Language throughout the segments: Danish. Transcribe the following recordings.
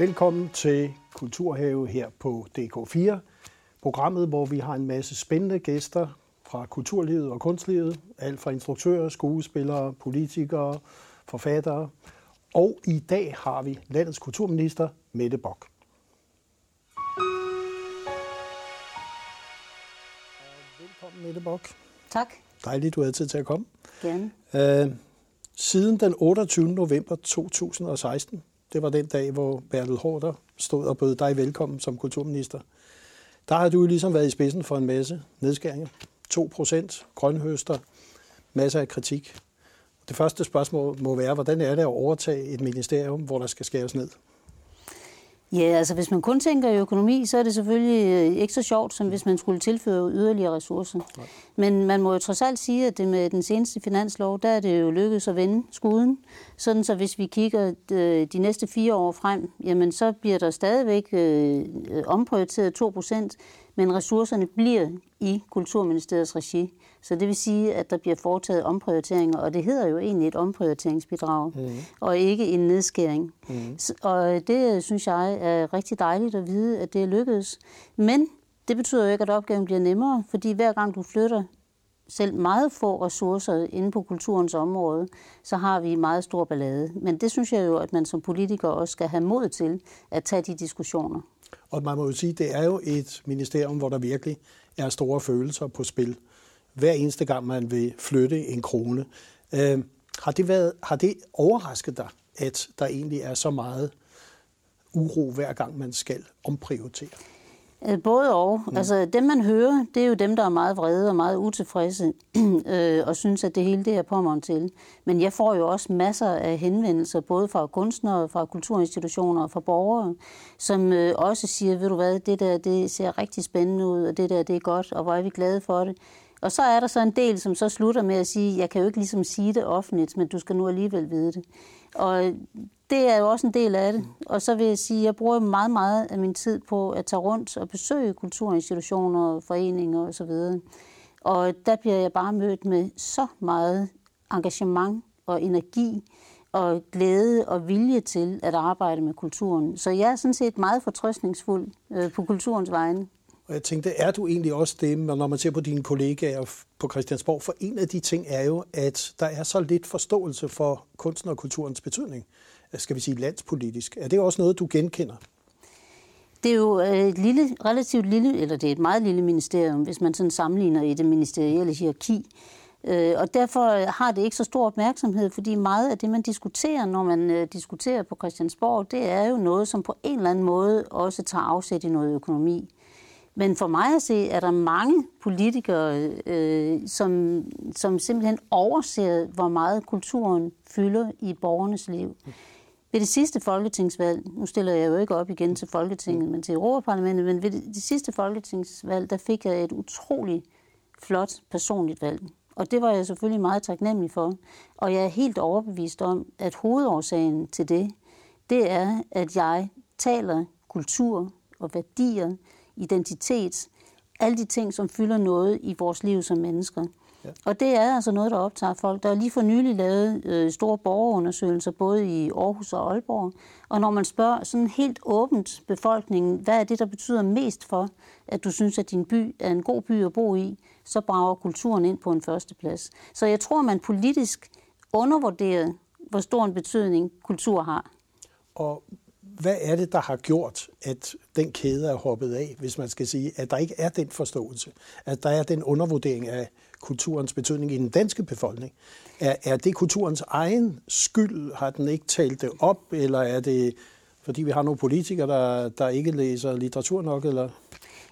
Velkommen til Kulturhave her på DK4, programmet, hvor vi har en masse spændende gæster fra kulturlivet og kunstlivet, alt fra instruktører, skuespillere, politikere, forfattere. Og i dag har vi landets kulturminister, Mette Bock. Velkommen, Mette Bock. Tak. Dejligt, du havde tid til at komme. Gerne. Øh, siden den 28. november 2016, det var den dag, hvor Bertel Hårder stod og bød dig velkommen som kulturminister, der har du ligesom været i spidsen for en masse nedskæringer. 2 procent, grønhøster, masser af kritik. Det første spørgsmål må være, hvordan er det at overtage et ministerium, hvor der skal skæres ned? Ja, altså hvis man kun tænker i økonomi, så er det selvfølgelig øh, ikke så sjovt, som hvis man skulle tilføre yderligere ressourcer. Nej. Men man må jo trods alt sige, at det med den seneste finanslov, der er det jo lykkedes at vende skuden. Sådan så hvis vi kigger øh, de næste fire år frem, jamen så bliver der stadigvæk øh, omprioriteret 2 procent, men ressourcerne bliver i Kulturministeriets regi. Så det vil sige, at der bliver foretaget omprioriteringer, og det hedder jo egentlig et omprioriteringsbidrag, mm. og ikke en nedskæring. Mm. Og det synes jeg er rigtig dejligt at vide, at det er lykkedes. Men det betyder jo ikke, at opgaven bliver nemmere, fordi hver gang du flytter selv meget få ressourcer inde på kulturens område, så har vi meget stor ballade. Men det synes jeg jo, at man som politiker også skal have mod til at tage de diskussioner. Og man må jo sige, at det er jo et ministerium, hvor der virkelig er store følelser på spil. Hver eneste gang, man vil flytte en krone. Øh, har, det været, har det overrasket dig, at der egentlig er så meget uro, hver gang man skal omprioritere? Øh, både og. Mm. Altså dem, man hører, det er jo dem, der er meget vrede og meget utilfredse øh, og synes, at det hele det er påmånd til. Men jeg får jo også masser af henvendelser, både fra kunstnere, fra kulturinstitutioner og fra borgere, som øh, også siger, ved du hvad, det der det ser rigtig spændende ud, og det der det er godt, og hvor er vi glade for det. Og så er der så en del, som så slutter med at sige, jeg kan jo ikke ligesom sige det offentligt, men du skal nu alligevel vide det. Og det er jo også en del af det. Og så vil jeg sige, at jeg bruger meget, meget af min tid på at tage rundt og besøge kulturinstitutioner, foreninger osv. Og der bliver jeg bare mødt med så meget engagement og energi og glæde og vilje til at arbejde med kulturen. Så jeg er sådan set meget fortrøstningsfuld øh, på kulturens vegne. Og jeg tænkte, er du egentlig også det, når man ser på dine kollegaer på Christiansborg? For en af de ting er jo, at der er så lidt forståelse for kunsten og kulturens betydning øh, skal vi sige, landspolitisk. Er det også noget, du genkender? Det er jo øh, et lille, relativt lille, eller det er et meget lille ministerium, hvis man sådan sammenligner i det ministerielle hierarki. Øh, og derfor har det ikke så stor opmærksomhed, fordi meget af det, man diskuterer, når man diskuterer på Christiansborg, det er jo noget, som på en eller anden måde også tager afsæt i noget økonomi. Men for mig at se, er der mange politikere, øh, som, som simpelthen overser, hvor meget kulturen fylder i borgernes liv. Ved det sidste folketingsvalg, nu stiller jeg jo ikke op igen til Folketinget, men til Europaparlamentet, men ved det, sidste folketingsvalg, der fik jeg et utroligt flot personligt valg. Og det var jeg selvfølgelig meget taknemmelig for. Og jeg er helt overbevist om, at hovedårsagen til det, det er, at jeg taler kultur og værdier, identitet, alle de ting, som fylder noget i vores liv som mennesker. Ja. Og det er altså noget, der optager folk. Der er lige for nylig lavet øh, store borgerundersøgelser, både i Aarhus og Aalborg. Og når man spørger sådan helt åbent befolkningen, hvad er det, der betyder mest for, at du synes, at din by er en god by at bo i, så brager kulturen ind på en førsteplads. Så jeg tror, man politisk undervurderer, hvor stor en betydning kultur har. Og hvad er det, der har gjort, at den kæde er hoppet af, hvis man skal sige, at der ikke er den forståelse, at der er den undervurdering af kulturens betydning i den danske befolkning? Er, er det kulturens egen skyld? Har den ikke talt det op, eller er det fordi vi har nogle politikere, der, der ikke læser litteratur nok? Eller?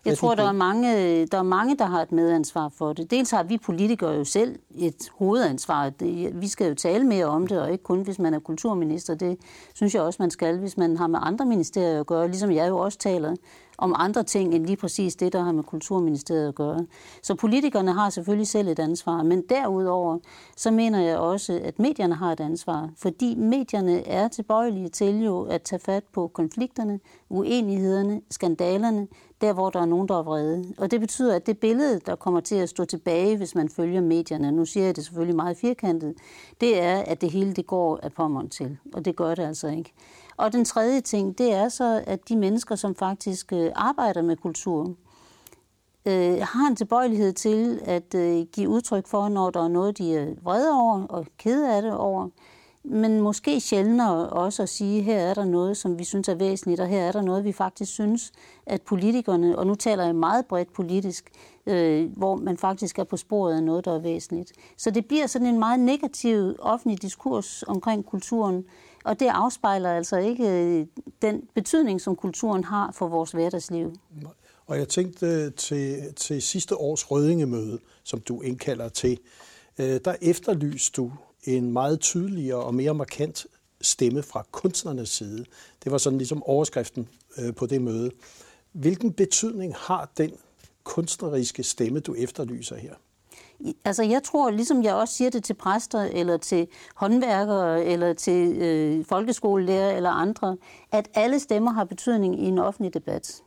Jeg tror, der er, mange, der er mange, der har et medansvar for det. Dels har vi politikere jo selv et hovedansvar. Vi skal jo tale mere om det, og ikke kun hvis man er kulturminister. Det synes jeg også, man skal, hvis man har med andre ministerier at gøre, ligesom jeg jo også taler om andre ting end lige præcis det, der har med Kulturministeriet at gøre. Så politikerne har selvfølgelig selv et ansvar, men derudover så mener jeg også, at medierne har et ansvar, fordi medierne er tilbøjelige til jo at tage fat på konflikterne, uenighederne, skandalerne, der hvor der er nogen, der er vrede. Og det betyder, at det billede, der kommer til at stå tilbage, hvis man følger medierne, nu siger jeg det selvfølgelig meget firkantet, det er, at det hele det går af pommeren til, og det gør det altså ikke. Og den tredje ting, det er så, at de mennesker, som faktisk øh, arbejder med kultur, øh, har en tilbøjelighed til at øh, give udtryk for, når der er noget, de er vrede over og kede af det over, men måske sjældnere også at sige, her er der noget, som vi synes er væsentligt, og her er der noget, vi faktisk synes, at politikerne, og nu taler jeg meget bredt politisk, øh, hvor man faktisk er på sporet af noget, der er væsentligt. Så det bliver sådan en meget negativ offentlig diskurs omkring kulturen, og det afspejler altså ikke øh, den betydning, som kulturen har for vores hverdagsliv. Og jeg tænkte øh, til, til sidste års rødingemøde, som du indkalder til, øh, der efterlyste du en meget tydeligere og mere markant stemme fra kunstnernes side. Det var sådan ligesom overskriften øh, på det møde. Hvilken betydning har den kunstneriske stemme, du efterlyser her? Altså jeg tror, ligesom jeg også siger det til præster, eller til håndværkere, eller til øh, folkeskolelærer eller andre, at alle stemmer har betydning i en offentlig debat.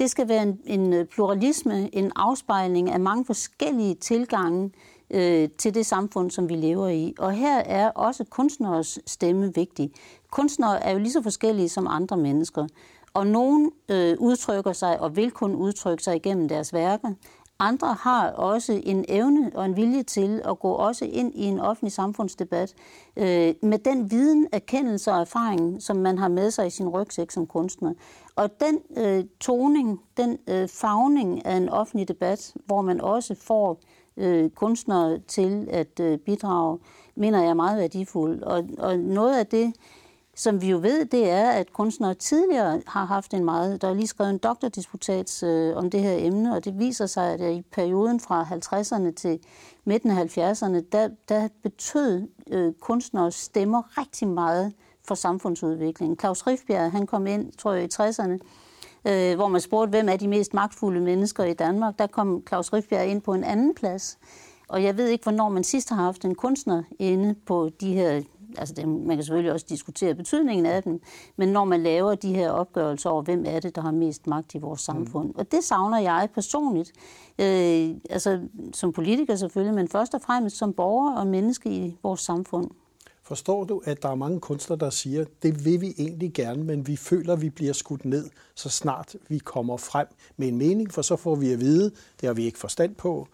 Det skal være en, en øh, pluralisme, en afspejling af mange forskellige tilgange øh, til det samfund, som vi lever i. Og her er også kunstneres stemme vigtig. Kunstnere er jo lige så forskellige som andre mennesker. Og nogen øh, udtrykker sig og vil kun udtrykke sig igennem deres værker. Andre har også en evne og en vilje til at gå også ind i en offentlig samfundsdebat øh, med den viden, erkendelse og erfaring, som man har med sig i sin rygsæk som kunstner. Og den øh, toning, den øh, fagning af en offentlig debat, hvor man også får øh, kunstnere til at øh, bidrage, mener jeg er meget værdifuld. Og, og noget af det, som vi jo ved, det er, at kunstnere tidligere har haft en meget... Der er lige skrevet en doktordisputat øh, om det her emne, og det viser sig, at i perioden fra 50'erne til midten af 70'erne, der, der betød øh, kunstnere stemmer rigtig meget for samfundsudviklingen. Claus Rifbjerg, han kom ind, tror jeg, i 60'erne, øh, hvor man spurgte, hvem er de mest magtfulde mennesker i Danmark. Der kom Claus Rifbjerg ind på en anden plads. Og jeg ved ikke, hvornår man sidst har haft en kunstner inde på de her altså det, man kan selvfølgelig også diskutere betydningen af dem, men når man laver de her opgørelser over, hvem er det, der har mest magt i vores samfund. Mm. Og det savner jeg personligt, øh, altså som politiker selvfølgelig, men først og fremmest som borger og menneske i vores samfund. Forstår du, at der er mange kunstnere, der siger, det vil vi egentlig gerne, men vi føler, at vi bliver skudt ned, så snart vi kommer frem med en mening, for så får vi at vide, det har vi ikke forstand på,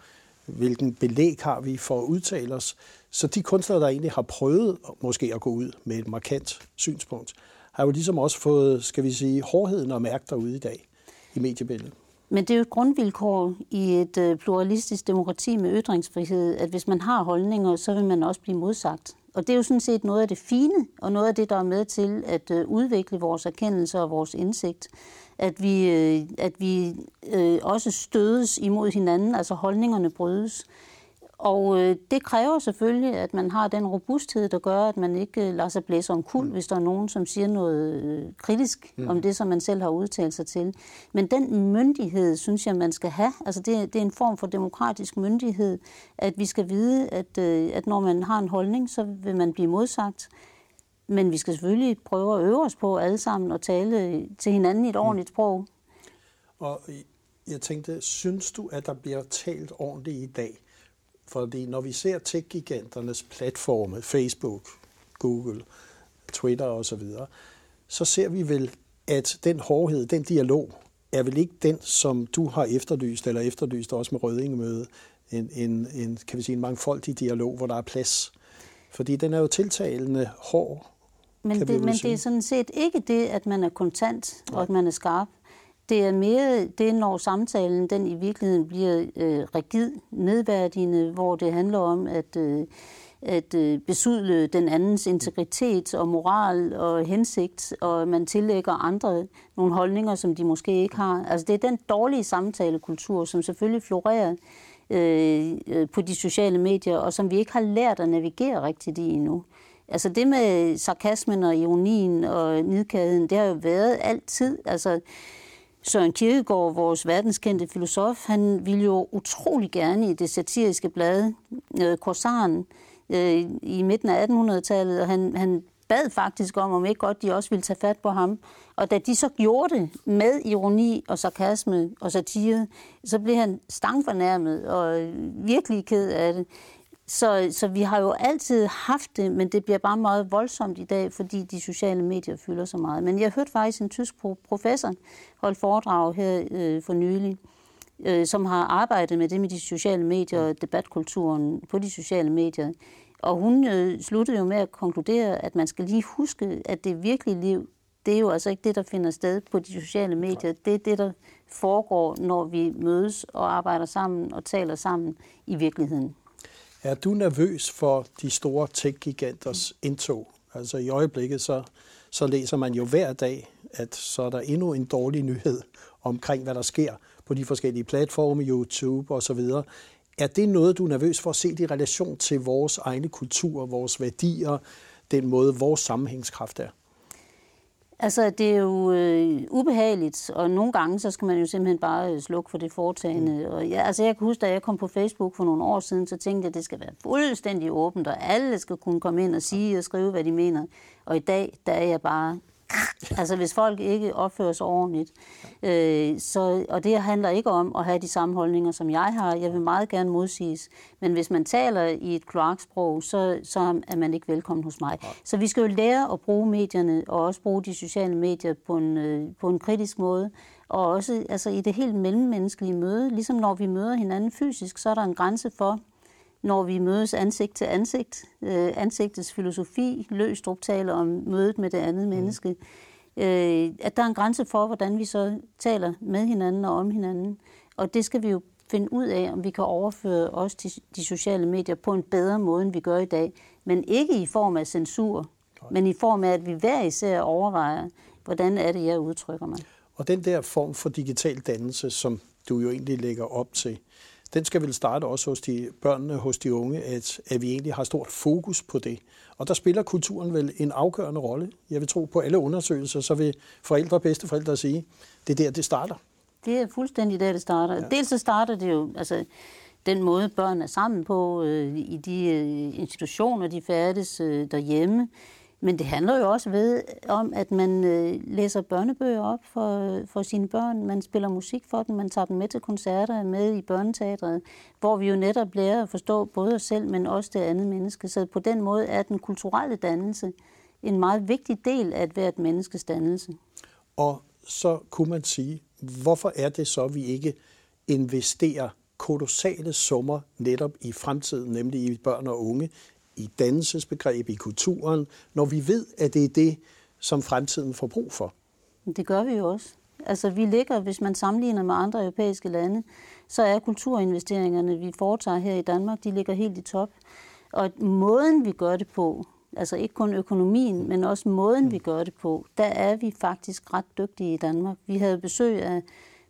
hvilken belæg har vi for at udtale os. Så de kunstnere, der egentlig har prøvet måske at gå ud med et markant synspunkt, har jo ligesom også fået, skal vi sige, hårdheden og mærke derude i dag i mediebilledet. Men det er jo et grundvilkår i et øh, pluralistisk demokrati med ytringsfrihed, at hvis man har holdninger, så vil man også blive modsagt. Og det er jo sådan set noget af det fine, og noget af det, der er med til at øh, udvikle vores erkendelse og vores indsigt. At vi, øh, at vi øh, også stødes imod hinanden, altså holdningerne brydes. Og øh, det kræver selvfølgelig, at man har den robusthed, der gør, at man ikke øh, lader sig blæse om kul, mm. hvis der er nogen, som siger noget øh, kritisk mm. om det, som man selv har udtalt sig til. Men den myndighed, synes jeg, man skal have. Altså det, det er en form for demokratisk myndighed, at vi skal vide, at, øh, at når man har en holdning, så vil man blive modsagt. Men vi skal selvfølgelig prøve at øve os på alle sammen og tale til hinanden i et mm. ordentligt sprog. Og jeg tænkte, synes du, at der bliver talt ordentligt i dag? Fordi når vi ser tech-giganternes platforme, Facebook, Google, Twitter osv., så ser vi vel, at den hårdhed, den dialog, er vel ikke den, som du har efterlyst, eller efterlyst også med Rødingemøde, en, en, en, kan vi sige, en mangfoldig dialog, hvor der er plads. Fordi den er jo tiltalende hård. Men, det, men det er sådan set ikke det, at man er kontant, og at man er skarp. Det er mere det, når samtalen den i virkeligheden bliver øh, rigid, nedværdigende, hvor det handler om at, øh, at øh, besudle den andens integritet og moral og hensigt, og man tillægger andre nogle holdninger, som de måske ikke har. Altså det er den dårlige samtalekultur, som selvfølgelig florerer øh, øh på de sociale medier, og som vi ikke har lært at navigere rigtigt i endnu. Altså det med sarkasmen og ironien og nidkærheden, det har jo været altid. Altså Søren Kierkegaard, vores verdenskendte filosof, han ville jo utrolig gerne i det satiriske blad øh, Korsaren øh, i midten af 1800-tallet, og han, han bad faktisk om, om ikke godt de også ville tage fat på ham. Og da de så gjorde det med ironi og sarkasme og satire, så blev han stangfornærmet og virkelig ked af det. Så, så vi har jo altid haft det, men det bliver bare meget voldsomt i dag, fordi de sociale medier fylder så meget. Men jeg hørte faktisk en tysk professor holde foredrag her øh, for nylig, øh, som har arbejdet med det med de sociale medier og debatkulturen på de sociale medier. Og hun øh, sluttede jo med at konkludere, at man skal lige huske, at det virkelige liv, det er jo altså ikke det, der finder sted på de sociale medier. Det er det, der foregår, når vi mødes og arbejder sammen og taler sammen i virkeligheden. Er du nervøs for de store tech-giganters indtog? Altså i øjeblikket, så, så læser man jo hver dag, at så er der endnu en dårlig nyhed omkring, hvad der sker på de forskellige platforme, YouTube osv. Er det noget, du er nervøs for at se i relation til vores egne kultur, vores værdier, den måde, vores sammenhængskraft er? Altså, det er jo øh, ubehageligt, og nogle gange, så skal man jo simpelthen bare øh, slukke for det foretagende. Mm. Og ja, altså, jeg kan huske, da jeg kom på Facebook for nogle år siden, så tænkte jeg, at det skal være fuldstændig åbent, og alle skal kunne komme ind og sige og skrive, hvad de mener. Og i dag, der er jeg bare altså hvis folk ikke opfører sig ordentligt. Øh, så, og det handler ikke om at have de samme holdninger, som jeg har. Jeg vil meget gerne modsiges. Men hvis man taler i et kloaksprog, så, så er man ikke velkommen hos mig. Så vi skal jo lære at bruge medierne, og også bruge de sociale medier på en, øh, på en kritisk måde. Og også altså, i det helt mellemmenneskelige møde. Ligesom når vi møder hinanden fysisk, så er der en grænse for, når vi mødes ansigt til ansigt. Øh, ansigtets filosofi, Løstrup taler om mødet med det andet mm. menneske. Øh, at der er en grænse for, hvordan vi så taler med hinanden og om hinanden. Og det skal vi jo finde ud af, om vi kan overføre også de, de sociale medier på en bedre måde, end vi gør i dag. Men ikke i form af censur, Nej. men i form af, at vi hver især overvejer, hvordan er det, jeg udtrykker mig. Og den der form for digital dannelse, som du jo egentlig lægger op til, den skal vel starte også hos de børnene, hos de unge, at, at vi egentlig har stort fokus på det. Og der spiller kulturen vel en afgørende rolle. Jeg vil tro på alle undersøgelser, så vil forældre og bedsteforældre sige, det er der, det starter. Det er fuldstændig der, det starter. Ja. Dels så starter det jo, altså den måde børn er sammen på øh, i de øh, institutioner, de færdes øh, derhjemme. Men det handler jo også ved om, at man øh, læser børnebøger op for, for sine børn, man spiller musik for dem, man tager dem med til koncerter, med i børneteatret, hvor vi jo netop lærer at forstå både os selv, men også det andet menneske. Så på den måde er den kulturelle dannelse en meget vigtig del af et hvert menneskes dannelse. Og så kunne man sige, hvorfor er det så, at vi ikke investerer kolossale summer netop i fremtiden, nemlig i børn og unge, i dannelsesbegreb, i kulturen, når vi ved, at det er det, som fremtiden får brug for? Det gør vi jo også. Altså vi ligger, hvis man sammenligner med andre europæiske lande, så er kulturinvesteringerne, vi foretager her i Danmark, de ligger helt i top. Og måden, vi gør det på, altså ikke kun økonomien, men også måden, vi gør det på, der er vi faktisk ret dygtige i Danmark. Vi havde besøg af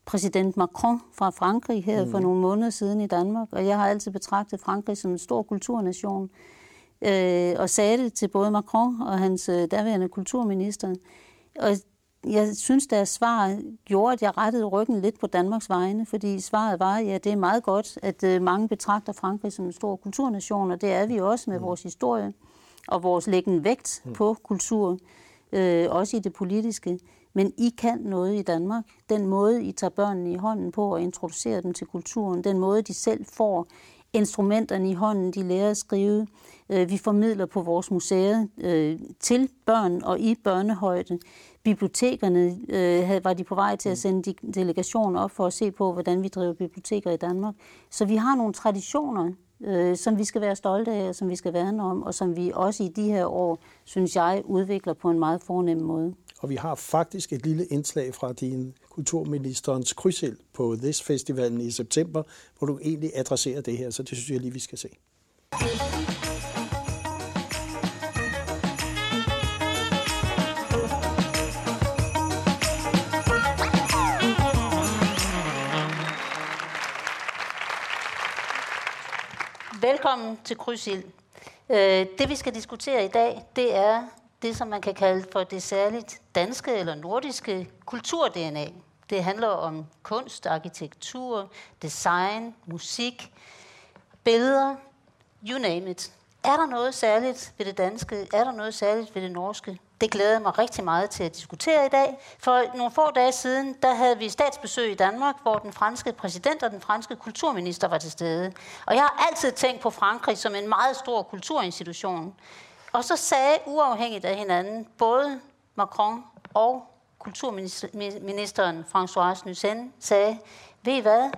præsident Macron fra Frankrig her mm. for nogle måneder siden i Danmark, og jeg har altid betragtet Frankrig som en stor kulturnation øh, og sagde det til både Macron og hans øh, daværende kulturminister. Og jeg synes, deres svar gjorde, at jeg rettede ryggen lidt på Danmarks vegne, fordi svaret var, ja, det er meget godt, at øh, mange betragter Frankrig som en stor kulturnation, og det er vi også med mm. vores historie og vores læggen vægt mm. på kultur, øh, også i det politiske. Men I kan noget i Danmark. Den måde, I tager børnene i hånden på og introducerer dem til kulturen, den måde, de selv får instrumenterne i hånden, de lærer at skrive. Øh, vi formidler på vores museer øh, til børn og i børnehøjde. Bibliotekerne øh, var de på vej til at sende delegationer op for at se på, hvordan vi driver biblioteker i Danmark. Så vi har nogle traditioner, som vi skal være stolte af, og som vi skal værne om, og som vi også i de her år, synes jeg, udvikler på en meget fornem måde. Og vi har faktisk et lille indslag fra din kulturministerens krydsild på This Festivalen i september, hvor du egentlig adresserer det her, så det synes jeg lige, vi skal se. Velkommen til Krydsild. Øh, det vi skal diskutere i dag, det er det, som man kan kalde for det særligt danske eller nordiske kultur-DNA. Det handler om kunst, arkitektur, design, musik, billeder, you name it. Er der noget særligt ved det danske? Er der noget særligt ved det norske Det glæder jeg mig rigtig meget til at diskutere i dag. For nogle få dage siden, der havde vi statsbesøg i Danmark, hvor den franske præsident og den franske kulturminister var til stede. Og jeg har altid tænkt på Frankrig som en meget stor kulturinstitution. Og så sagde uafhængigt af hinanden, både Macron og kulturministeren François Nyssen sagde, ved I hvad,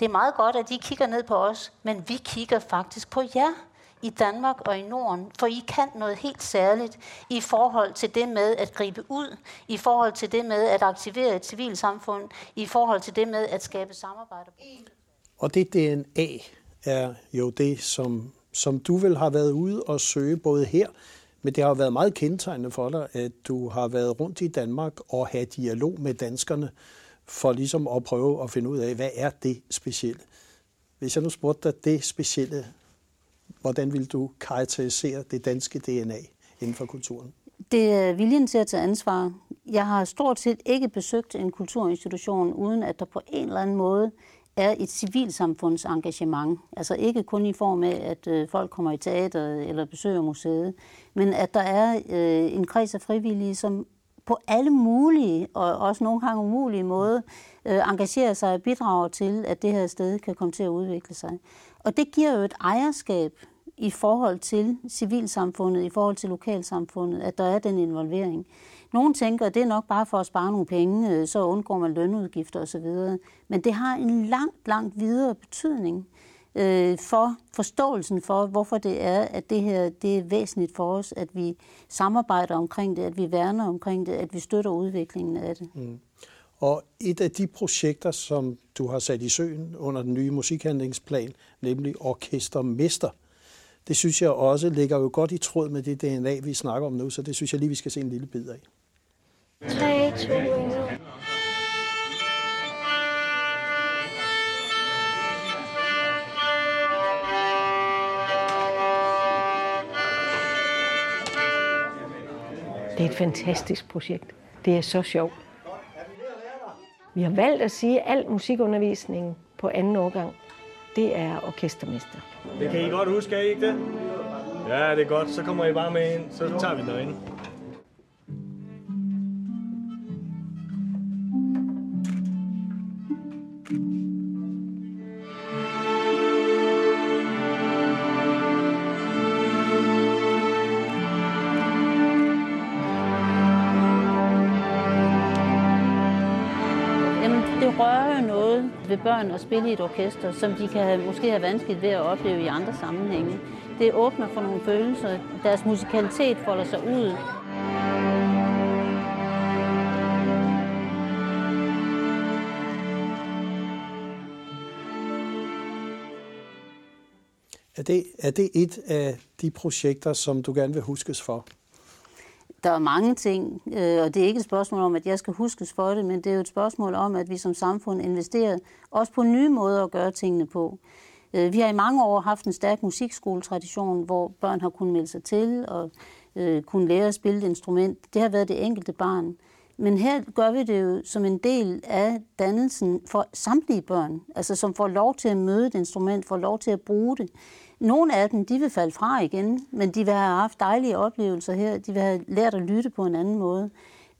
det er meget godt, at I kigger ned på os, men vi kigger faktisk på jer i Danmark og i Norden, for I kan noget helt særligt i forhold til det med at gribe ud, i forhold til det med at aktivere et civilsamfund, i forhold til det med at skabe samarbejde. Og det DNA er jo det, som, som du vil have været ude og søge både her, men det har været meget kendetegnende for dig, at du har været rundt i Danmark og have dialog med danskerne, for ligesom at prøve at finde ud af, hvad er det specielle. Hvis jeg nu spurgte dig det specielle, hvordan vil du karakterisere det danske DNA inden for kulturen? Det er viljen til at tage ansvar. Jeg har stort set ikke besøgt en kulturinstitution, uden at der på en eller anden måde er et civilsamfunds engagement. Altså ikke kun i form af, at øh, folk kommer i teater eller besøger museet, men at der er øh, en kreds af frivillige, som på alle mulige og også nogle gange umulige måder øh, engagerer sig og bidrager til, at det her sted kan komme til at udvikle sig. Og det giver jo et ejerskab i forhold til civilsamfundet, i forhold til lokalsamfundet, at der er den involvering. Nogle tænker, at det er nok bare for at spare nogle penge, øh, så undgår man lønudgifter osv. Men det har en langt, langt videre betydning øh, for forståelsen for, hvorfor det er, at det her det er væsentligt for os, at vi samarbejder omkring det, at vi værner omkring det, at vi støtter udviklingen af det. Mm. Og et af de projekter, som du har sat i søen under den nye musikhandlingsplan, nemlig Orkestermester, det synes jeg også ligger jo godt i tråd med det DNA, vi snakker om nu, så det synes jeg lige, vi skal se en lille bid af. Det er et fantastisk projekt. Det er så sjovt. Vi har valgt at sige, at al musikundervisning på anden årgang, det er orkestermester. Det kan I godt huske, er I ikke det? Ja, det er godt. Så kommer I bare med ind, så tager vi derinde. ved børn at spille i et orkester, som de kan have, måske have vanskeligt ved at opleve i andre sammenhænge. Det åbner for nogle følelser. Deres musikalitet folder sig ud. Er det, er det et af de projekter, som du gerne vil huskes for? Der er mange ting, øh, og det er ikke et spørgsmål om, at jeg skal huskes for det, men det er jo et spørgsmål om, at vi som samfund investerer også på nye måder at gøre tingene på. Øh, vi har i mange år haft en stærk musikskoletradition, hvor børn har kunnet melde sig til og øh, kunne lære at spille et instrument. Det har været det enkelte barn. Men her gør vi det jo som en del af dannelsen for samtlige børn, altså som får lov til at møde et instrument, får lov til at bruge det. Nogle af dem, de vil falde fra igen, men de vil have haft dejlige oplevelser her. De vil have lært at lytte på en anden måde.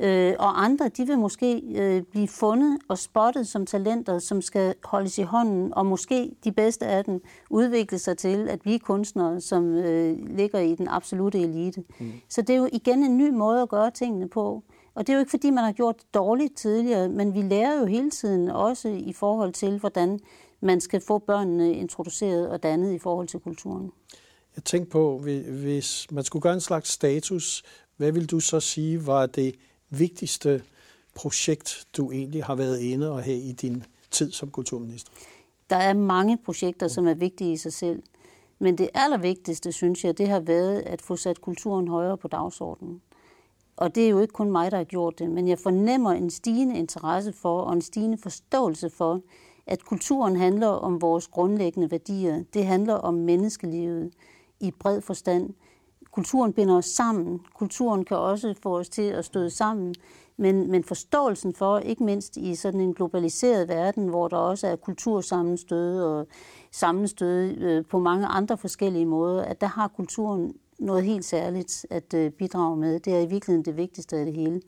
Øh, og andre, de vil måske øh, blive fundet og spottet som talenter, som skal holdes i hånden, og måske de bedste af dem udvikle sig til at blive kunstnere, som øh, ligger i den absolute elite. Mm. Så det er jo igen en ny måde at gøre tingene på. Og det er jo ikke, fordi man har gjort det dårligt tidligere, men vi lærer jo hele tiden også i forhold til, hvordan man skal få børnene introduceret og dannet i forhold til kulturen. Jeg tænkte på, hvis man skulle gøre en slags status, hvad vil du så sige var det vigtigste projekt, du egentlig har været inde og have i din tid som kulturminister? Der er mange projekter, som er vigtige i sig selv. Men det allervigtigste, synes jeg, det har været at få sat kulturen højere på dagsordenen. Og det er jo ikke kun mig, der har gjort det, men jeg fornemmer en stigende interesse for og en stigende forståelse for, at kulturen handler om vores grundlæggende værdier. Det handler om menneskelivet i bred forstand. Kulturen binder os sammen. Kulturen kan også få os til at støde sammen. Men, men forståelsen for, ikke mindst i sådan en globaliseret verden, hvor der også er kultursammenstød og sammenstød øh, på mange andre forskellige måder, at der har kulturen noget helt særligt at øh, bidrage med. Det er i virkeligheden det vigtigste af det hele.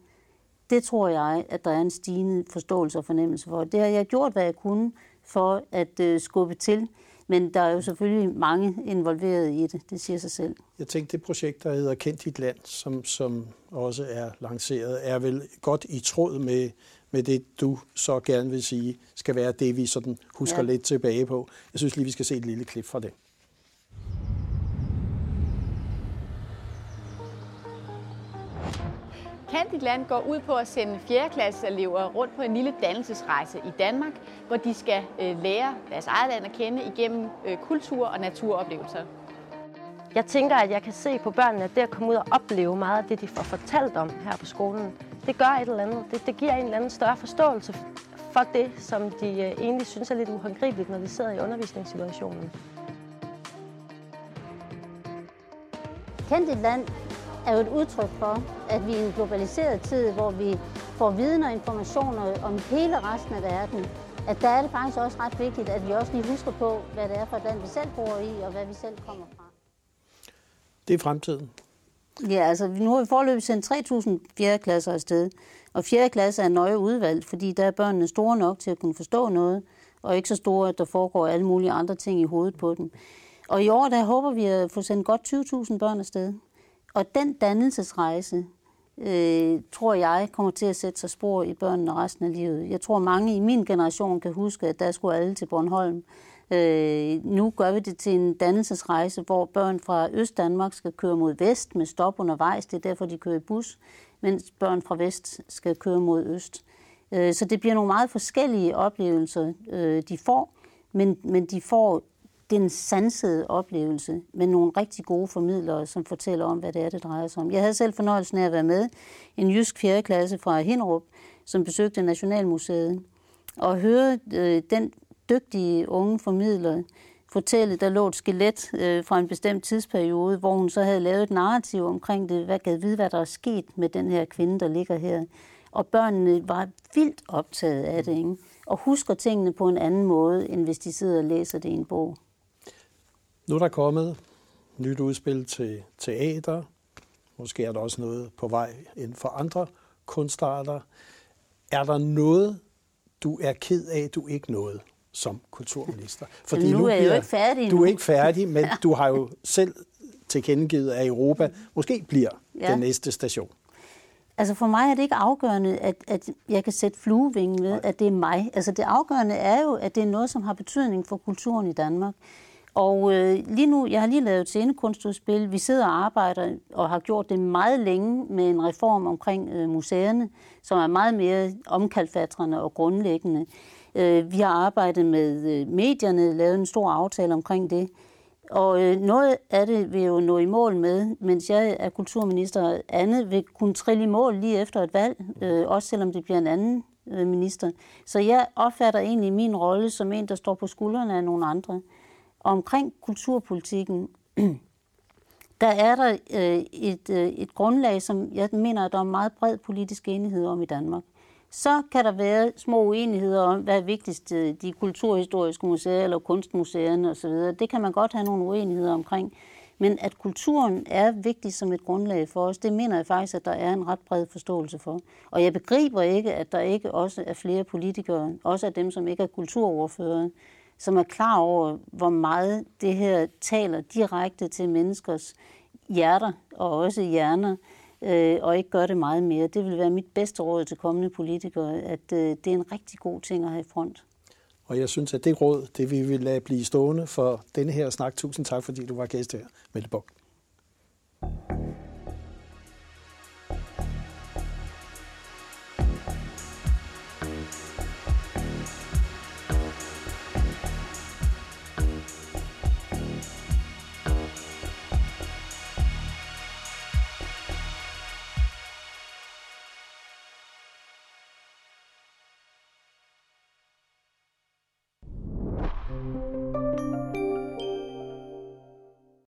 Det tror jeg, at der er en stigende forståelse og fornemmelse for. Det har jeg gjort, hvad jeg kunne for at øh, skubbe til. Men der er jo selvfølgelig mange involveret i det, det siger sig selv. Jeg tænkte, det projekt, der hedder Kend dit land, som, som også er lanceret, er vel godt i tråd med, med det, du så gerne vil sige, skal være det, vi sådan husker ja. lidt tilbage på. Jeg synes lige, vi skal se et lille klip fra det. Kend dit land går ud på at sende 4. klasse elever rundt på en lille dannelsesrejse i Danmark, hvor de skal øh, lære deres eget land at kende igennem øh, kultur og naturoplevelser. Jeg tænker, at jeg kan se på børnene, at det at komme ud og opleve meget af det, de får fortalt om her på skolen, det gør et eller andet. Det, det giver en eller anden større forståelse for det, som de øh, egentlig synes er lidt uhåndgribeligt, når de sidder i undervisningssituationen. Kend dit land er jo et udtryk for, at vi i en globaliseret tid, hvor vi får viden og informationer om hele resten af verden, at der er det faktisk også ret vigtigt, at vi også lige husker på, hvad det er for et land, vi selv bor i, og hvad vi selv kommer fra. Det er fremtiden. Ja, altså nu har vi forløbet sendt 3.000 fjerde klasser afsted, og fjerde klasse er nøje udvalgt, fordi der er børnene store nok til at kunne forstå noget, og ikke så store, at der foregår alle mulige andre ting i hovedet på dem. Og i år, der håber vi at få sendt godt 20.000 børn afsted. Og den dannelsesrejse, øh, tror jeg, kommer til at sætte sig spor i børnene resten af livet. Jeg tror, mange i min generation kan huske, at der skulle alle til Bornholm. Øh, nu gør vi det til en dannelsesrejse, hvor børn fra Øst-Danmark skal køre mod vest med stop undervejs. Det er derfor, de kører i bus, mens børn fra vest skal køre mod øst. Øh, så det bliver nogle meget forskellige oplevelser, øh, de får, men, men de får den sansede oplevelse med nogle rigtig gode formidlere, som fortæller om, hvad det er, det drejer sig om. Jeg havde selv fornøjelsen af at være med en jysk 4. klasse fra Hinderup, som besøgte Nationalmuseet, og høre øh, den dygtige unge formidler fortælle, der lå et skelet øh, fra en bestemt tidsperiode, hvor hun så havde lavet et narrativ omkring det, hvad gav vide, hvad der er sket med den her kvinde, der ligger her. Og børnene var vildt optaget af det, ikke? og husker tingene på en anden måde, end hvis de sidder og læser det i en bog. Nu er der kommet nyt udspil til teater. Måske er der også noget på vej inden for andre kunstarter. Er der noget, du er ked af, du ikke nåede som kulturminister? Fordi nu, nu er jeg jo ikke færdig Du er ikke færdig, men ja. du har jo selv tilkendegivet, at Europa måske bliver ja. den næste station. Altså for mig er det ikke afgørende, at, at jeg kan sætte fluevingen ved, at det er mig. Altså det afgørende er jo, at det er noget, som har betydning for kulturen i Danmark. Og øh, lige nu, jeg har lige lavet et scenekunstudspil. Vi sidder og arbejder og har gjort det meget længe med en reform omkring øh, museerne, som er meget mere omkalfatrende og grundlæggende. Øh, vi har arbejdet med øh, medierne, lavet en stor aftale omkring det. Og øh, noget af det vil jo nå i mål med, mens jeg er kulturminister, andet vil kunne trille i mål lige efter et valg, øh, også selvom det bliver en anden øh, minister. Så jeg opfatter egentlig min rolle som en, der står på skuldrene af nogle andre. Og omkring kulturpolitikken, der er der øh, et, øh, et grundlag, som jeg mener, at der er meget bred politisk enighed om i Danmark. Så kan der være små uenigheder om, hvad er vigtigst, øh, de kulturhistoriske museer eller kunstmuseerne osv. Det kan man godt have nogle uenigheder omkring. Men at kulturen er vigtig som et grundlag for os, det mener jeg faktisk, at der er en ret bred forståelse for. Og jeg begriber ikke, at der ikke også er flere politikere, også af dem, som ikke er kulturordførere, som er klar over, hvor meget det her taler direkte til menneskers hjerter og også hjerner, øh, og ikke gør det meget mere. Det vil være mit bedste råd til kommende politikere, at øh, det er en rigtig god ting at have i front. Og jeg synes, at det råd, det vi vil lade blive stående for denne her snak. Tusind tak, fordi du var gæst her, Mette Bok.